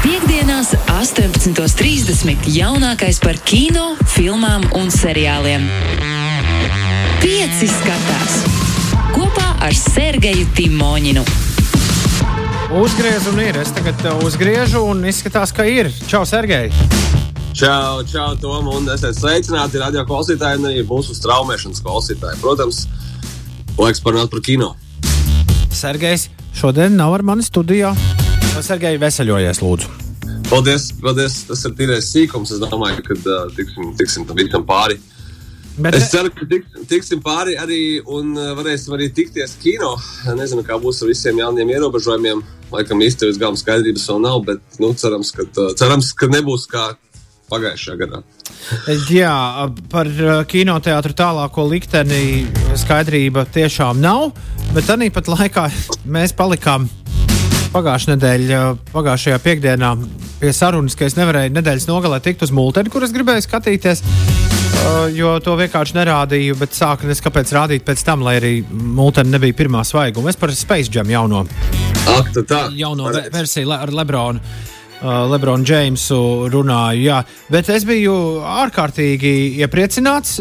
Piektdienās, 18.30. jaunākais par kino, filmām un seriāliem. Pieci skatās kopā ar Sergeju Timoņinu. Uzgriež un ir. Es tagad uh, uzgriežu un izskatās, ka ir. Čau, Sergei! Čau, čau, Tom, un esiet sveicināti radio klausītāji un arī mūsu straumēšanas klausītāji. Protams, laiks parunāt par kino. Sergejs šodien nav ar mani studijā. Sergei, veseļojies, lūdzu. Paldies, paldies. Tas ir tīrais sīkums. Es domāju, ka uh, tiksim, tiksim tam virkam pāri. Bet, Es ceru, ka tik, tiksim pāri arī un varēsim arī tikties kino. Nezinu, kā būs ar visiem jauniem ierobežojumiem. Laikam īsti līdz galam skaidrības vēl nav, bet nu, cerams, ka, cerams, ka nebūs kā pagājušajā gadā. jā, par kinoteātru tālāko likteni skaidrība tiešām nav. Bet arī pat laikā mēs palikām pagājušajā nedēļā, pagājušajā piekdienā pie sarunas, ka es nevarēju nedēļas nogalē tikt uz multeni, kur es gribēju skatīties. Uh, jo to vienkārši nerādīju, bet sāku nes kāpēc rādīt pēc tam, lai arī multeni nebija pirmā svaiguma. Es par Space Jam jauno, Ak, tā. jauno versiju ar Lebronu. Uh, Lebronu Džeimsu runāju, jā. bet es biju ārkārtīgi iepriecināts.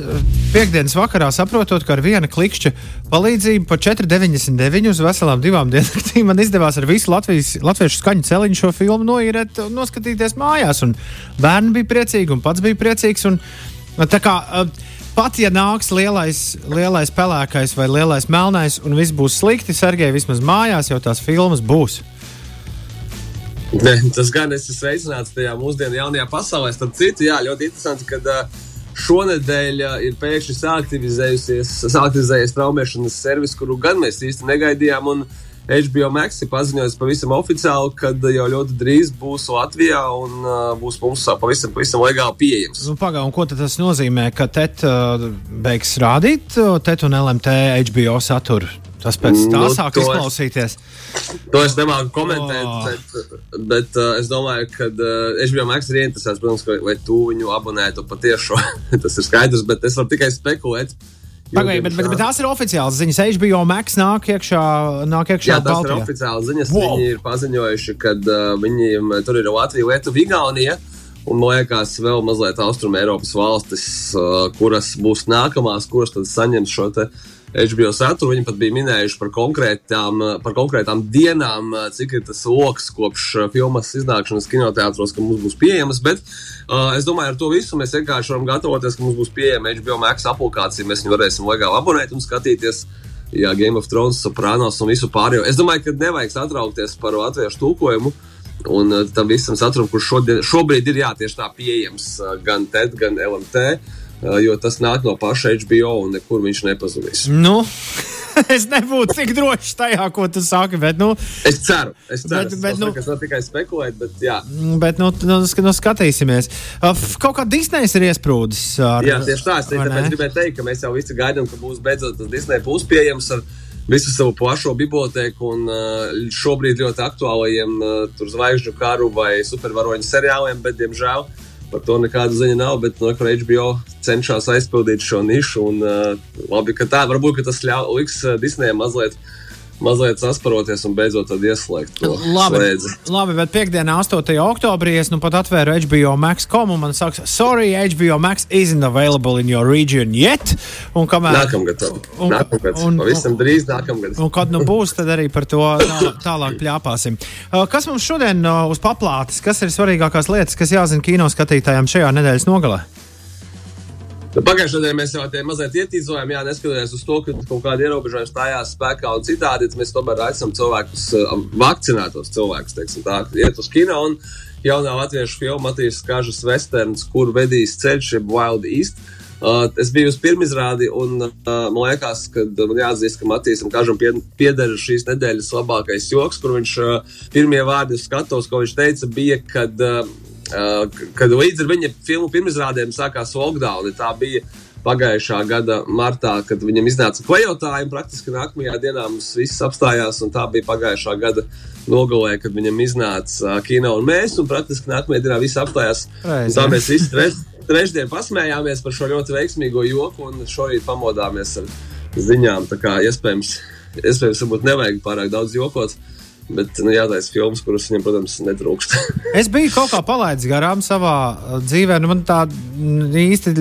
Piektdienas vakarā saprotot, ka ar viena klikšķa palīdzību par 4,99 uz veselām divām dienām man izdevās ar visu Latvijas, latviešu skaņu celiņu šo filmu noīrēt un noskatīties mājās. Un bērni bija priecīgi, un pats bija priecīgs. Un, tā kā, uh, Pat ja nāks lielais, lielais pelēkais vai lielais melnais, un viss būs slikti, Sergei, vismaz mājās jau tās filmas būs. Ne, tas gan es esmu sveicināts tajā mūsdienu jaunajā pasaulē. Starp citu, jā, ļoti interesanti, ka uh, šonadēļ uh, ir pēkšņi sāktivizējies traumēšanas servis, kuru gan mēs īsti negaidījām. Un HBO Max ir paziņojis pavisam oficiāli, ka jau ļoti drīz būs Latvijā un uh, būs mums pavisam, pavisam legāli pieejams. Nu, Pagaidām, ko tas nozīmē? Ka TET uh, beigs rādīt uh, TET un LMT HBO saturu. Tas pēc tā Nu, sāk to es- izklausīties. To es nemāku komentēt, Oh. bet, bet uh, es domāju, ka uh, HBO Max ir interesants, protams, ka, vai tu viņu abonētu patiešām. tas ir skaidrs, bet es varu tikai spekulēt. jo, Pagaidām, bet, bet, bet tās ir oficiālas ziņas. HBO Max nāk iekšā, nāk iekšā Jā, ir Baltijā. oficiāli ziņas. Wow. Viņi ir paziņojuši, ka uh, viņiem tur ir Latvija, Lietuva, Igaunija. Un man liekas, vēl mazliet austrumē Eiropas valstis, uh, kuras būs nākamās, kuras tad saņems šo te HBO saturu. Viņi pat bija minējuši par konkrētām, par konkrētām dienām, cik ir tas lokus kopš uh, filmas iznākšanas kinoteātros, ka mums būs pieejamas. Bet uh, es domāju, ar to visu mēs vienkārši varam gatavoties, ka mums būs pieejama HBO Max aplikācija. Mēs viņu varēsim legāli abonēt un skatīties. Jā, Game of Thrones, Sopranos un visu pārējo. Es domāju, ka nevajag satraukties par latviešu tulkojumu. Un uh, tam visam saturam, kurš šodien, šobrīd ir jā, tieši tā pieejams gan TED, gan LMT, uh, jo tas nāk no paša HBO un nekur viņš nepazudīs. Nu, es nebūtu tik drošs tajā, ko tu saki. Bet, nu, Es ceru, es ceru, Bet- bet, nu- nu, tas nav tikai spekulēt, bet jā. bet nu, nu, sk- nu, skatīsimies. Uh, Kaut kā Disneys ir iesprūdis. Ar, Jā, tieši tā. Es tāpēc gribēju teikt, ka mēs jau visi gaidām, ka būs beidzot tas Disneja plus pieejams ar visu savu plašo biblioteku un uh, šobrīd ļoti aktuālajiem uh, zvaigžņu karu vai supervaroņu seriāliem, bet, diemžēl, par to nekāda ziņa nav. Bet no kur HBO cenšas aizpildīt šo nišu, un uh, labi, ka tā varbūt ka tas ļau, liks uh, Disneyam mazliet. Mazliet sasparoties un beidzot ieslēgt to Labi, slēdzi. labi, bet piekdienā, 8. oktobrī, es nu pat atvēru HBO Max.com un man saka, sorry, HBO Max isn't available in your region yet. Un kamēr, Nākamgad. Un- nākamgad, un- pavisam drīz nākamgad. Un kad nu būs, tad arī par to tā, tālāk pļāpāsim. Uh, Kas mums šodien uh, uz paplātes, kas ir svarīgākās lietas, kas jāzina kino skatītājiem šajā nedēļas nogalē? Pagājušajā nedēļā mēs jau tā mazliet ietīzojām, jā, neskatoties uz to, ka kaut kāda ierobežojuma stājās spēkā un citādi. Mēs tomēr aicinām cilvēkus, uh, vakcinētos cilvēkus, teiksim, tā, iet uz kino. Un jaunā latviešu filma Matīs Kažas Westerns, kur vedīs ceļš, jeb Wild East. Uh, es biju uz pirmizrādi, un uh, man liekas, ka uh, man jāatzīst, ka Matīsam Kažam pie- pieder šīs nedēļas labākais joks, kur viņš uh, pirmie vārdi skatos, ko viņš teica, bija, kad, uh, kad līdz ar viņa filmu pirmizrādēm sākās lockdown. Tā bija pagājušā gada martā, kad viņam iznāca klejotāji, un praktiski nākamajā dienā mums viss apstājās, un tā bija pagājušā gada nogalē, kad viņam iznāca kino un mēs, un praktiski nākamajā dienā viss apstājās. Tā mēs visi treš, trešdien pasmējāmies par šo ļoti veiksmīgo joku, un šorīt pamodāmies ar ziņām. Tā kā iespējams, iespējams varbūt nevajag pārāk daudz jokot. Bet nu, jātaisa filmas, kuras viņam, protams, netrūkst. es biju kaut kā palaidis garām savā uh, dzīvē. Nu, man tā īsti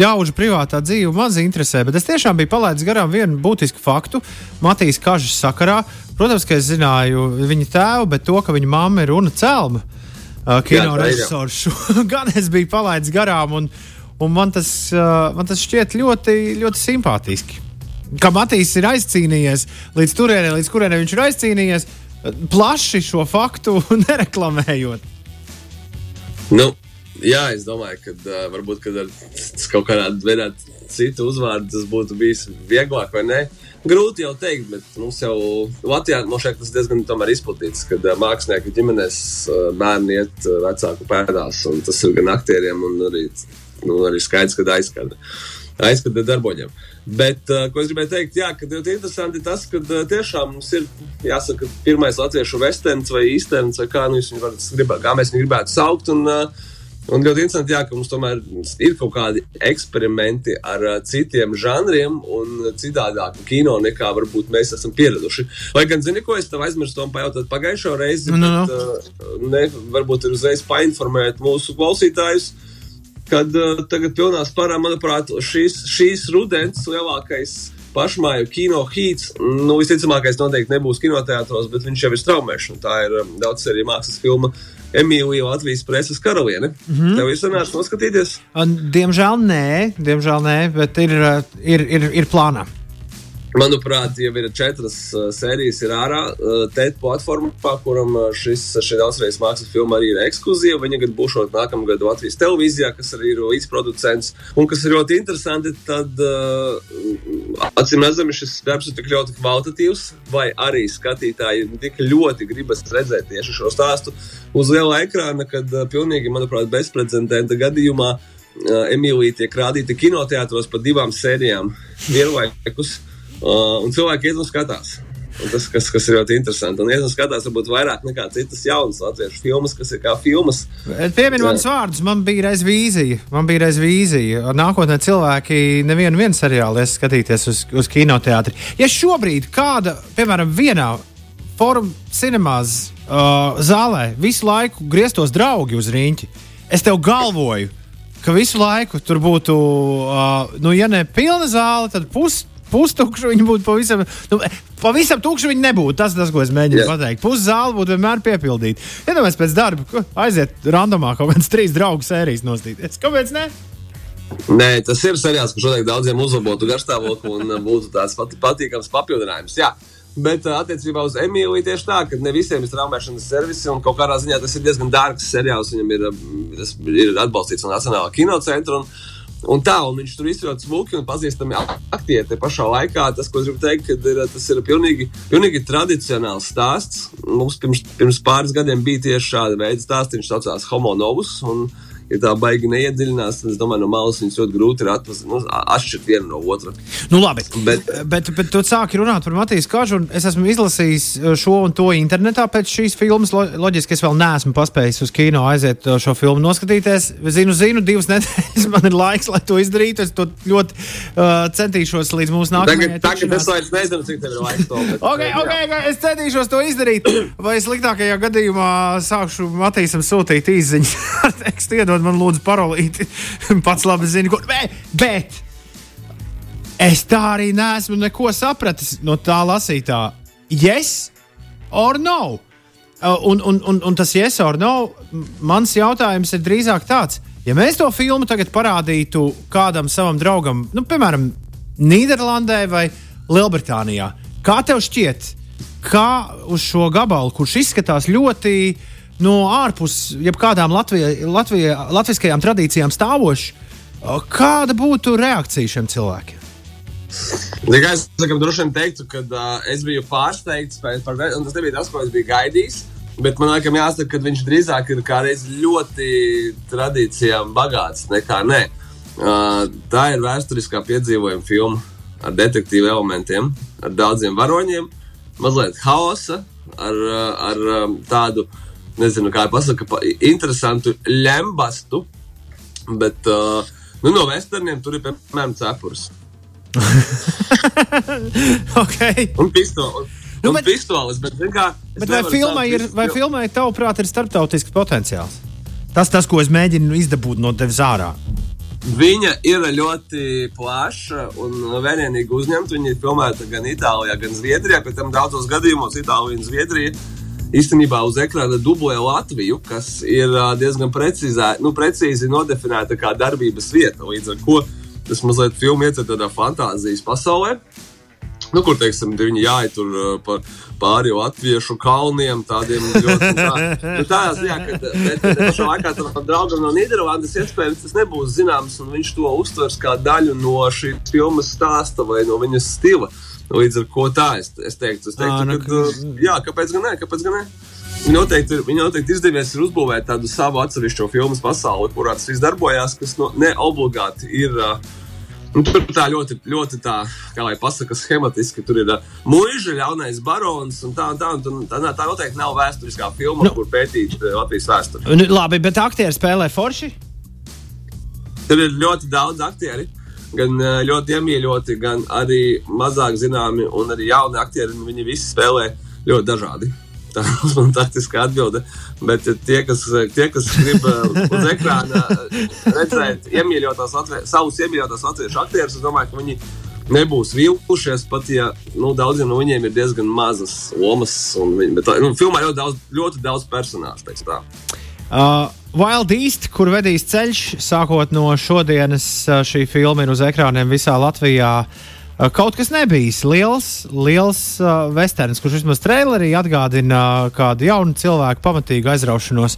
ļaužu privātā dzīve maz interesē, bet es tiešām biju palaidis garām vienu būtisku faktu Matīs Kažas sakarā. Protams, ka es zināju viņa tēvu, bet to, ka viņa mamma ir Runa Celma, uh, kino režisors, gan es biju palaidis garām. Un, un man, tas, uh, man tas šķiet ļoti, ļoti simpātiski ka Matīs ir aizcīnījies līdz turienei, līdz kurienei viņš ir aizcīnījies, plaši šo faktu nereklamējot. Nu, jā, es domāju, ka uh, varbūt kad ar kaut kādā veidā citu uzvārdu tas būtu bijis vieglāk vai ne. Grūti jau teikt, bet mums jau Latvijā no šeit tas diezgan izplatīts, kad uh, mākslinieki ģimenēs uh, bērni iet uh, vecāku pēdās, un tas ir gan aktieriem, un arī, nu, arī skaidrs, ka aizskata, aizskata darboņiem. Bet, uh, ko es gribēju teikt, jā, ka ļoti interesanti tas, ka uh, tiešām mums ir, jāsaka, pirmais latviešu westerns vai īsterns, vai kā, nu, gribētu, kā mēs viņu gribētu saukt. Un, uh, Un ļoti interesanti, jā, ka mums tomēr ir kaut kādi eksperimenti ar uh, citiem žanriem un citādāku kino nekā varbūt mēs esam pieraduši. Lai gan, zini, ko es tev aizmirsu pajautāt pagājušo reizi, no, no. bet uh, ne, varbūt ir uzreiz painformēt mūsu klausītājus. Uh, kad uh, tagad pilnā spārā, manuprāt, šīs, šīs rudens lielākais pašmāju kino hīts, nu, visticamākais noteikti nebūs kinoteātros, bet viņš jau ir straumēšana. Tā ir um, daudz arī mākslas filma Emīlija Latvijas preses karaliene. Mm -hmm. Tev ir sanācis noskatīties? Diemžēl nē, diemžēl nē, bet ir, ir, ir, ir plānā. Manuprāt, jau ir četras uh, sērijas ir ārā uh, TET platformā, kuram uh, šis daudzreiz mākslas filma arī ir ekskluzīva. Viņa gadu būšot nākamgad Latvijas televīzijā, kas arī ir līdzproducents. Un kas ir ļoti interesanti, tad uh, acīm redzami šis darbs ir tik ļoti kvalitatīvs, vai arī skatītāji tik ļoti gribas redzēt tieši šo stāstu uz liela ekrāna, kad uh, pilnīgi, manuprāt, bezprecedenta gadījumā uh, Emīlija tiek rādīta kinoteātros pa divām sērijām vienlaikus. Uh, un cilvēki iet un skatās. Un tas, kas, kas ir ļoti interesanti. Un, ja tas skatās, varbūt vairāk nekā citas jaunas latviešu filmas, kas ir kā filmas. Pieminiet manas vārdus, man bija reiz vīzija. Man bija reiz vīzija. Nākotnē cilvēki nevienu seriālu ies skatīties uz, uz kinoteātri. Ja šobrīd kāda, piemēram, vienā forum cinemās uh, zālē visu laiku grieztos draugi uz rīņķi, es tev galvoju, ka visu laiku tur būtu, uh, nu, ja ne pilna zāle, tad pusi pustukšu, viņi būtu pavisam, nu, pavisam tukši. Viņi nebūtu tas, tas, ko es mēģinu yeah. pateikt. Puszāle būtu vienmēr piepildīta. Iedomājieties, ja pēc darba aiziet randomā kaut kādas trīs draugu sērijas nostīties. Kāpēc ne? Nē, tas ir seriāls, kurš noteikti daudziem uzlabotu garstāvokli un būtu tāds pat, patīkams papildinājums. Jā. Bet attiecībā uz Emīliju tieši tā, ka ne visiem ir traumēšanas servisi, un kaut kādā ziņā tas ir diezgan dārgs seriāls. Viņam ir, ir atbalstīts no Nacionālā kinocentra. Un, Un tā, un viņš tur izturās smuki un pazīstami aktieri. Te pašā laikā tas, ko es gribu teikt, ir, tas ir pilnīgi, pilnīgi tradicionāls stāsts. Mums pirms, pirms pāris gadiem bija tieši šāda veida stāsts. Viņš saucās Homo Novus. Un, ja tā baigi neiedziļinās, tad es domāju, no malas viņas ļoti grūti ir atpazīt, nu, atšķirt vienu no otra. Nu, labi, bet, bet, bet tu sāki runāt par Matīs Kažu, un es esmu izlasījis uh, šo un to internetā pēc šīs filmas. Loģiski, es vēl neesmu paspējis uz kino aiziet uh, šo filmu noskatīties. Zinu, zinu, divas nedēļas man ir laiks, lai to izdarītu. Es to ļoti uh, centīšos līdz mūsu nākamajai. Tagad, tagad es vairs nezinu, cik tev ir laiks to. Bet, okay, okay, okay, es centīšos to izdarīt. Vai sliktākajā gadījumā sākšu Matīsam sūtīt īziņas ar tekstu iedod man lūdzu parolīti. Pats labi zini, ko. Bet, bet es tā arī neesmu neko sapratis no tā lasītā. Yes or no? Uh, un, un, un, un tas yes or no, mans jautājums ir drīzāk tāds, ja mēs to filmu tagad parādītu kādam savam draugam, nu, piemēram, Nīderlandē vai Lielbritānijā, kā tev šķiet, kā uz šo gabalu, kurš izskatās ļoti uh, no ārpus jebkādām latviskajām tradīcijām stāvošs, kāda būtu reakcija šiem cilvēkiem? Tikai es sakam, droši vien teiktu, ka uh, es biju pārsteigts par to, un tas nebija tas, ko es biju gaidījis. Bet man liekas, jāsaka, ka viņš drīzāk ir ļoti tradīcijām bagāts nekā nē. Uh, tā ir vēsturiskā piedzīvojuma filma ar detektīvu elementiem, ar daudziem varoņiem, mazliet haosa, ar, ar tādu uh, nezinu, kā pasaka, pa, interesantu lembastu, bet uh, nu, no westerniem tur ir piemēram cepures. okay. Un pistoles. Nu, bet, pistoles, bet, kā, bet vai filmai ir, vai filmai tavuprāt, ir starptautisks potenciāls? Tas, tas, ko es mēģinu izdabūt no tevis ārā. Viņa ir ļoti plaša un vērienīgi uzņemta. Viņa ir filmēta gan Itālijā, gan Zviedrijā. Pēc tam daudzos gadījumos Itālija un Zviedrija īstenībā uz ekrāna dublē Latviju, kas ir diezgan precīzā, nu, precīzi nodefinēta kā darbības vieta. Līdz ar to tas mazliet filmu iet tādā fantāzijas pasaulē. Nu, kur teiksim, viņi jāiet tur pa, pāri latviešu kalniem, tādiem ļoti tā, nu, tādā ziņā, ka pašā laikā tam draugam no Nīderlandes iespējams tas nebūs zināms, un viņš to uztvers kā daļu no šīs filmas stāsta vai no viņas stila. Līdz ar to tā es, es teiktu, es teiktu à, nu, ka, jā, kāpēc gan ne? Kāpēc gan ne? Viņi noteikti, viņi noteikti izdevies ir uzbūvēt tādu savu atsevišķo filmu pasauli, kurā tas viss darbojās, kas no, ne obligāti ir Nu, tur tā ļoti, ļoti tā, kā lai pasakā, schematiski. Tur ir uh, mūža, ļaunais barons un tā, un tā, un tā, tā, tā noteikti nav vēsturiskā filma, nu, kur pētīt Latvijas vēsturi. Nu, labi, bet aktieri spēlē forši? Tur ir ļoti daudz aktieru. Gan ļoti iemīļoti, gan arī mazāk zināmi, un arī jauni aktieri. Viņi visi spēlē ļoti dažādi. Tā ir mana taktiskā atbilde. Bet tie, kas, tie, kas grib uz ekrāna redzēt iemīļotās Latvijas, savus iemīļotās latviešu aktierus, es domāju, ka viņi nebūs vilkušies, pat ja nu, daudziem no viņiem ir diezgan mazas lomas. Viņi, bet, nu, filmā ļoti daudz, ļoti daudz personāžu. Uh, Wild East, kur vedīs ceļš, sākot no šodienas, šī filma ir uz ekrāniem visā Latvijā. Kaut kas nebijis liels, liels uh, westerns, kurš vismaz trailerī atgādina kādu jaunu cilvēku pamatīgu aizraušanos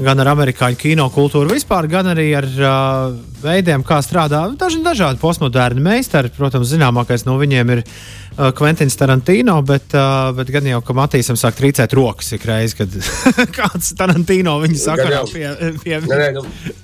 gan ar amerikāņu kino kultūru vispār, gan arī ar uh, veidiem, kā strādā daži dažādi postmoderni meistari. Protams, zināmākais no viņiem ir uh, Kventins Tarantino, bet, uh, bet gan jau, ka Matīsam sāk trīcēt rokas ik reizi, kad kāds Tarantino viņu sakarā pie, pie viņa.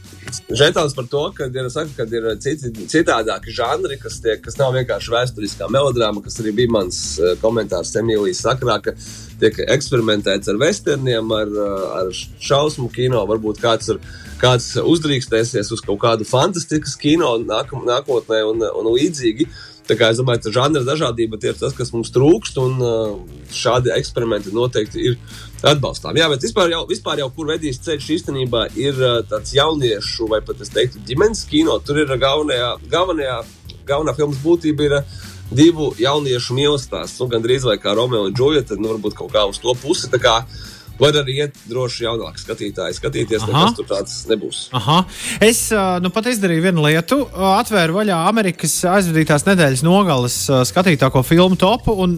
Žetons par to, ka ir, saka, ka ir citi, citādāki žanri, kas, tiek, kas nav vienkārši vēsturiskā melodrāma, kas arī bija mans uh, komentārs Emīlijas sakrā, ka tiek eksperimentēts ar westerniem, ar, uh, ar šausmu kino. Varbūt kāds, ar, kāds uzdrīkstēsies uz kaut kādu fantastikas kino nāk, nākotnē un, un līdzīgi. Tā kā es domāju, ka žanra dažādība ir tas, kas mums trūkst, un uh, šādi eksperimenti noteikti ir atbalstām. Jā, bet vispār jau, vispār jau kur vedīs ceļš īstenībā ir uh, tāds jauniešu vai pat es teiktu ģimenes kino. Tur ir galvenajā, galvenajā, galvenā filmas būtība ir uh, divu jauniešu mīlestības. Nu, Gan drīz vai kā Romeo un Džulija, tad nu, varbūt kaut kā uz to pusi. Var arī iet droši jaunāk skatītāji, skatīties, kas tur tāds nebūs. Aha. Es nu, pat izdarīju vienu lietu. Atvēru vaļā Amerikas aizvadītās nedēļas nogales skatītāko filmu topu un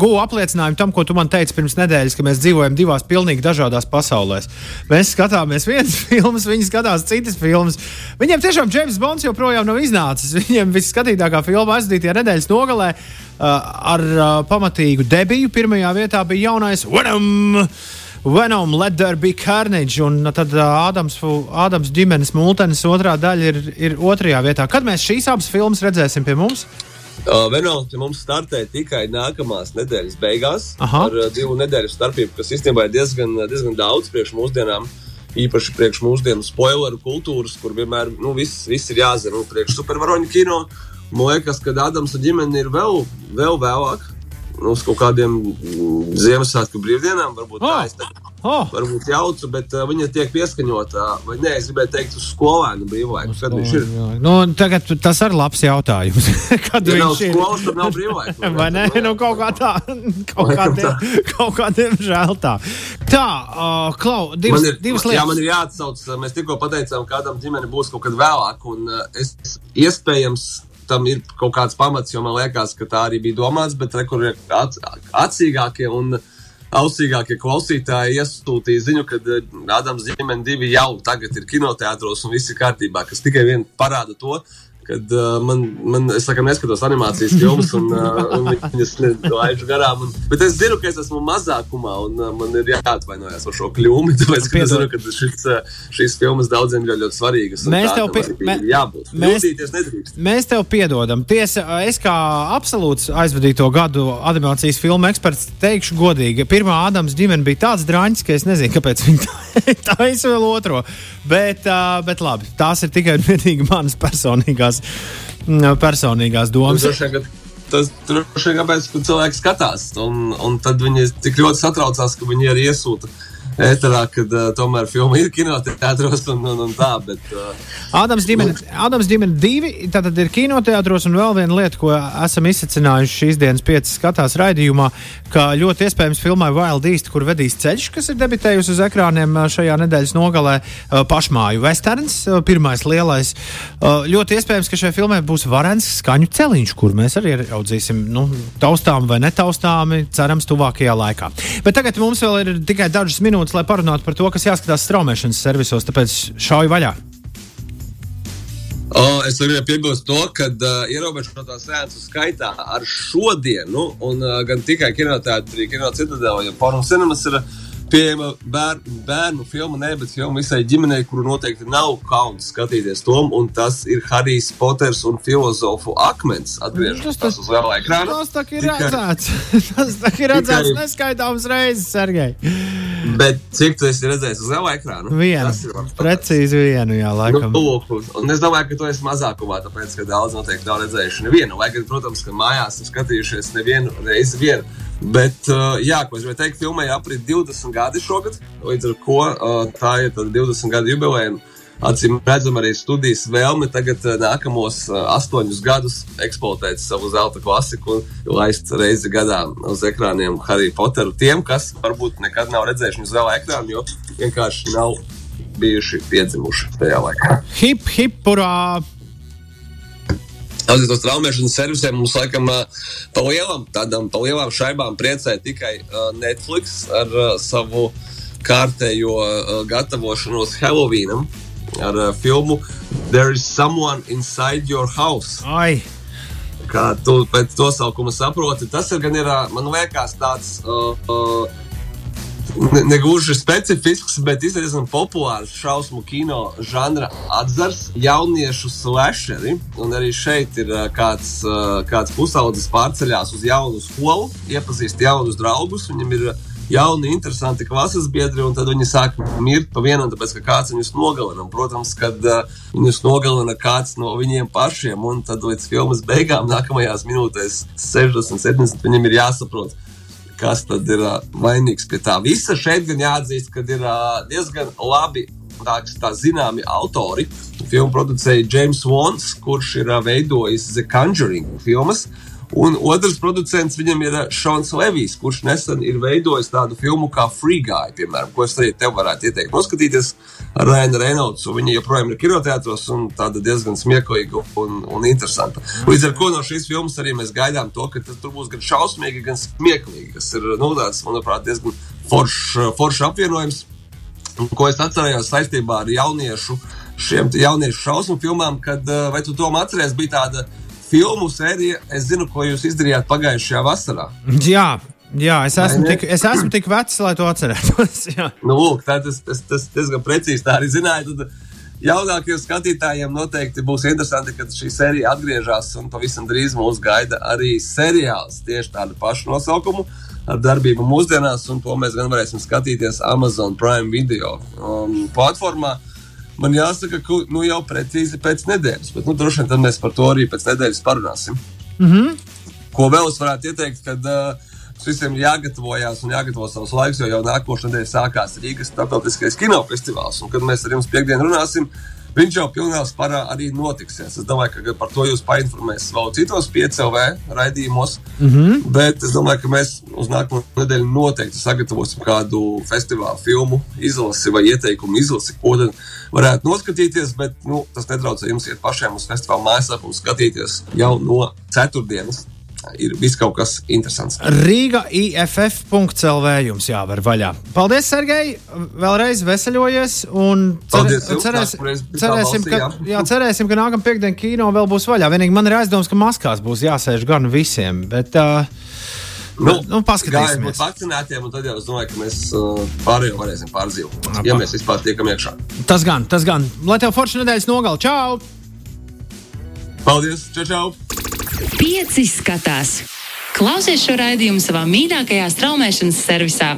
guvu apliecinājumu tam, ko tu man teici pirms nedēļas, ka mēs dzīvojam divās pilnīgi dažādās pasaulēs. Mēs skatāmies vienas filmas, viņi skatās citas filmas. Viņiem tiešām James Bonds joprojām nav iznācis. Viņiem visskatītākā filma aizvadītajā nedēļas nogalē ar pamatīgu debiju. Pirmajā vietā bija jaunais Venom. Venom, Let There Be Carnage, un tad uh, Ādams, Ādams ģimenes multenis otrā daļa ir, ir otrajā vietā. Kad mēs šīs abas filmas redzēsim pie mums? Uh, Venom pie mums startē tikai nākamās nedēļas beigās, Aha. ar uh, divu nedēļu starpību, kas īstenībā ir diezgan, diezgan daudz priekš mūsdienām. Īpaši priekš mūsdienu spoileru kultūras, kur vienmēr nu, viss, viss ir jāzina. Nu, priekš supervaroņu kino man liekas, ka Ādams un ģimene ir vēl, vēl vēlāk uz kaut kādiem Ziemassvētku brīvdienām. Varbūt oh. tā tagad, oh. varbūt jaucu, bet uh, viņa tiek pieskaņota. Vai nē, es gribēju teikt, uz skolēnu brīvlaiku. Kad viņš ir? Nu, tagad tas ir labs jautājums. kad ja viņš ir? Skolas, tad nav brīvlaiku. vai nē, nu kaut kā tā. Kaut kā, diem, kaut kā diemžēl tā. Tā, uh, Klau, divas, man ir, divas lietas. Jā, man ir jāatsauc. Mēs tikko pateicām, kādam ģimene būs kaut kad vēlāk. Un uh, es iespējams tam ir kaut kāds pamats, jo man liekas, ka tā arī bija domāts, bet rekur ir acīgākie un ausīgākie klausītāji iesūtīja ziņu, ka eh, Ādams ģimene divi jau tagad ir kinoteātros un viss ir kārtībā, kas tikai vien parāda to, kad uh, man, man, es laikam neskatos animācijas filmas, un, uh, un viņas laižu garām. Un, bet es zinu, ka es esmu mazākumā, un uh, man ir jāatvainojas par šo kļūmi. Tāpēc, ka es zinu, ka šis, uh, šīs filmas daudziem ir ļoti svarīgas. Mēs tev, pie, mē. Mēs, mēs tev piedodam. Tiesa, es kā absolūts aizvadīto gadu animācijas filmu eksperts teikšu godīgi, pirmā Ādams ģimene bija tāds drāņķis, ka es nezinu, kāpēc viņi tā, tā es vēl otro. Bet, uh, bet labi, tās ir tikai un vienīgi manas personīgās, personīgās domas. Droši vien, tas droši vien kāpēc, ka cilvēki skatās. Un, un tad viņi tik ļoti satraucās, ka viņi arī iesūta ēterā, kad uh, tomēr filma ir kinoteātros un, un, un tā. Bet, uh, Ādams ģimene, Ādams ģimene divi, tātad ir kinoteātros un vēl viena lieta, ko esam izsacinājuši šīs dienas piecas skatās raidījumā, ka ļoti iespējams filmai Wild East, kur vedīs ceļš, kas ir debitējusi uz ekrāniem šajā nedēļas nogalē, pašmāju westerns, pirmais lielais. Ļoti iespējams, ka šai filmai būs varens skaņu celiņš, kur mēs arī ieraudzīsim nu, taustām vai netaustāmi, cerams, tuvākajā laikā. Bet tagad mums vēl ir tikai dažas minūtes minūtes, lai parunātu par to, kas jāskatās straumēšanas servisos. Tāpēc šauju vaļā. O, es gribēju piebilst to, ka uh, ierobežotā sēnesu skaitā ar šodienu, un uh, gan tikai kinoteātrī, kino citadēlā, jo Forum Cinemas ir uh, pieejama bēr, bērnu filma, ne, bet filma visai ģimenei, kuru noteikti nav kauns skatīties tom, un tas ir Harijs Poters un filozofu akmens atgriežas tas, uz lielā ekrāna. Tas tā ir redzēts. tas tā ir redzēts tikai... neskaitāms reizes, Sergei. Bet cik tu esi redzējis uz lielā ekrāna? Vienu. Precīzi vienu, jā, laikam. Nu, lūk, un es domāju, ka tu esi mazākumā, tāpēc, ka daudz noteikti nav redzējuši nevienu. Lai gan, protams, ka mājās ir skatījušies nevienu reizi vienu. Bet, uh, jā, ko es gribēju teikt, filmai aprit 20 gadi šogad, līdz ar to uh, tā ir 20 gadu jubileja. Acīm redzam, arī studijas vēlme tagad uh, nākamos uh, astoņus gadus eksploatēt savu zelta klasiku un laist reizi gadā uz ekrāniem Harry Potteru. Tiem, kas varbūt nekad nav redzējuši viņu zelta ekrānu, jo vienkārši nav bijuši piedzimuši tajā laikā. Hip, hip, purā! Atzīstos traumēšanas servisiem mums laikam pa lielām, tādām pa lielām šaibām priecē tikai Netflix ar savu kārtējo gatavošanos Halloweenam ar filmu There is someone inside your house. Ai. Kā tu pēc to saukuma saproti, tas ir gan ir, man liekas, tāds uh, uh, negluži specifisks, bet diezgan populārs šausmu kino žanra atzars - jauniešu slasheri. Un arī šeit ir kāds, kāds pusaudzis pārceļās uz jaunu skolu, iepazīst jaunus draugus. Viņam ir jauni, interesanti klases biedri, un tad viņi sāk mirt pa vienam, tāpēc ka kāds viņus nogalina. Un, protams, kad uh, viņus nogalina kāds no viņiem pašiem, un tad līdz filmas beigām, nākamajās minūtēs, 60, 70, viņiem ir jāsaprot kas tad ir uh, vainīgs pie tā visa. Šeit gan jāatzīst, ka ir uh, diezgan labi tā, tā zināmi autori. Filmu producēja James Vons, kurš ir uh, veidojis The Conjuring filmas. Un otrs producents viņam ir Šons Levijs, kurš nesen ir veidojis tādu filmu kā Free Guy, piemēram, ko es arī tev varētu ieteikt noskatīties ar Rainu Reinaldsu. Viņa joprojām ir kinoteātros un tāda diezgan smieklīga un, un interesanta. Līdz ar to no šīs filmas arī mēs gaidām to, ka tur būs gan šausmīgi, gan smieklīgi, kas ir, nu, tāds, manuprāt, diezgan foršs forš apvienojums. Ko es atcerējos saistībā ar jauniešu, šiem jauniešu šausmu filmām, kad, vai tu to atceries, bija tāda filmu sērija. Es zinu, ko jūs izdarījāt pagājušajā vasarā. Jā. Jā, es esmu, tik, es esmu tik vecs, lai to atcerētos. nu, lūk, tā, tas, tas, tas diezgan precīzi tā arī zināja. Tad jaunākajiem skatītājiem noteikti būs interesanti, kad šī sērija atgriežas un pavisam drīz mūs gaida arī seriāls tieši tādu pašu nosaukumu ar darbību mūsdienās, un to mēs gan varēsim skatīties Amazon Prime video um, platformā. Man jāsaka, ka nu, jau precīzi pēc nedēļas, bet nu, droši vien mēs par to arī pēc nedēļas parunāsim. Mm -hmm. Ko vēl es varētu ieteikt, kad uh, visiem jāgatavojas un jāgatavo savs laiks, jo jau nākošais nedēļa sākās Rīgas starptautiskais kinofestivāls. Un kad mēs ar jums piekdien runāsim, viņš jau pilnībā spārā arī notiksies. Es domāju, ka par to jūs painformēs vēl citos piecēlē raidījumos. Mm -hmm. Bet es domāju, ka mēs uz nākamo nedēļu noteikti sagatavosim kādu festivālu filmu izlasi vai ieteikumu izlasi, ko tad varētu noskatīties, bet nu, tas netraucē jums iet pašiem uz festivāla mājaslapu un skatīties jau no ceturtdienas. Ir viss kaut kas interesants. Rīga IFF.CLV jums jāver vaļā. Paldies, Sergei! Vēlreiz veseļojies. Cer, Paldies, cerēs, cerēsim, ka, jā, cerēsim, ka nākamā piekdiena kino vēl būs vaļā. Vienīgi man ir aizdoms, ka maskās būs jāsēž gan visiem. Bet, uh, Nu, nu, paskatīsimies. Būt vakcinētiem, un tad jau es domāju, ka mēs uh, pārējo varēsim pārdzīvot. Ja mēs vispār tiekam iekšā. Tas gan, tas gan. Lai tev forši nedēļas nogal. Čau! Paldies! Čau, čau! Pieci skatās! Klausies šo raidījumu savā mīļākajā straumēšanas servisā!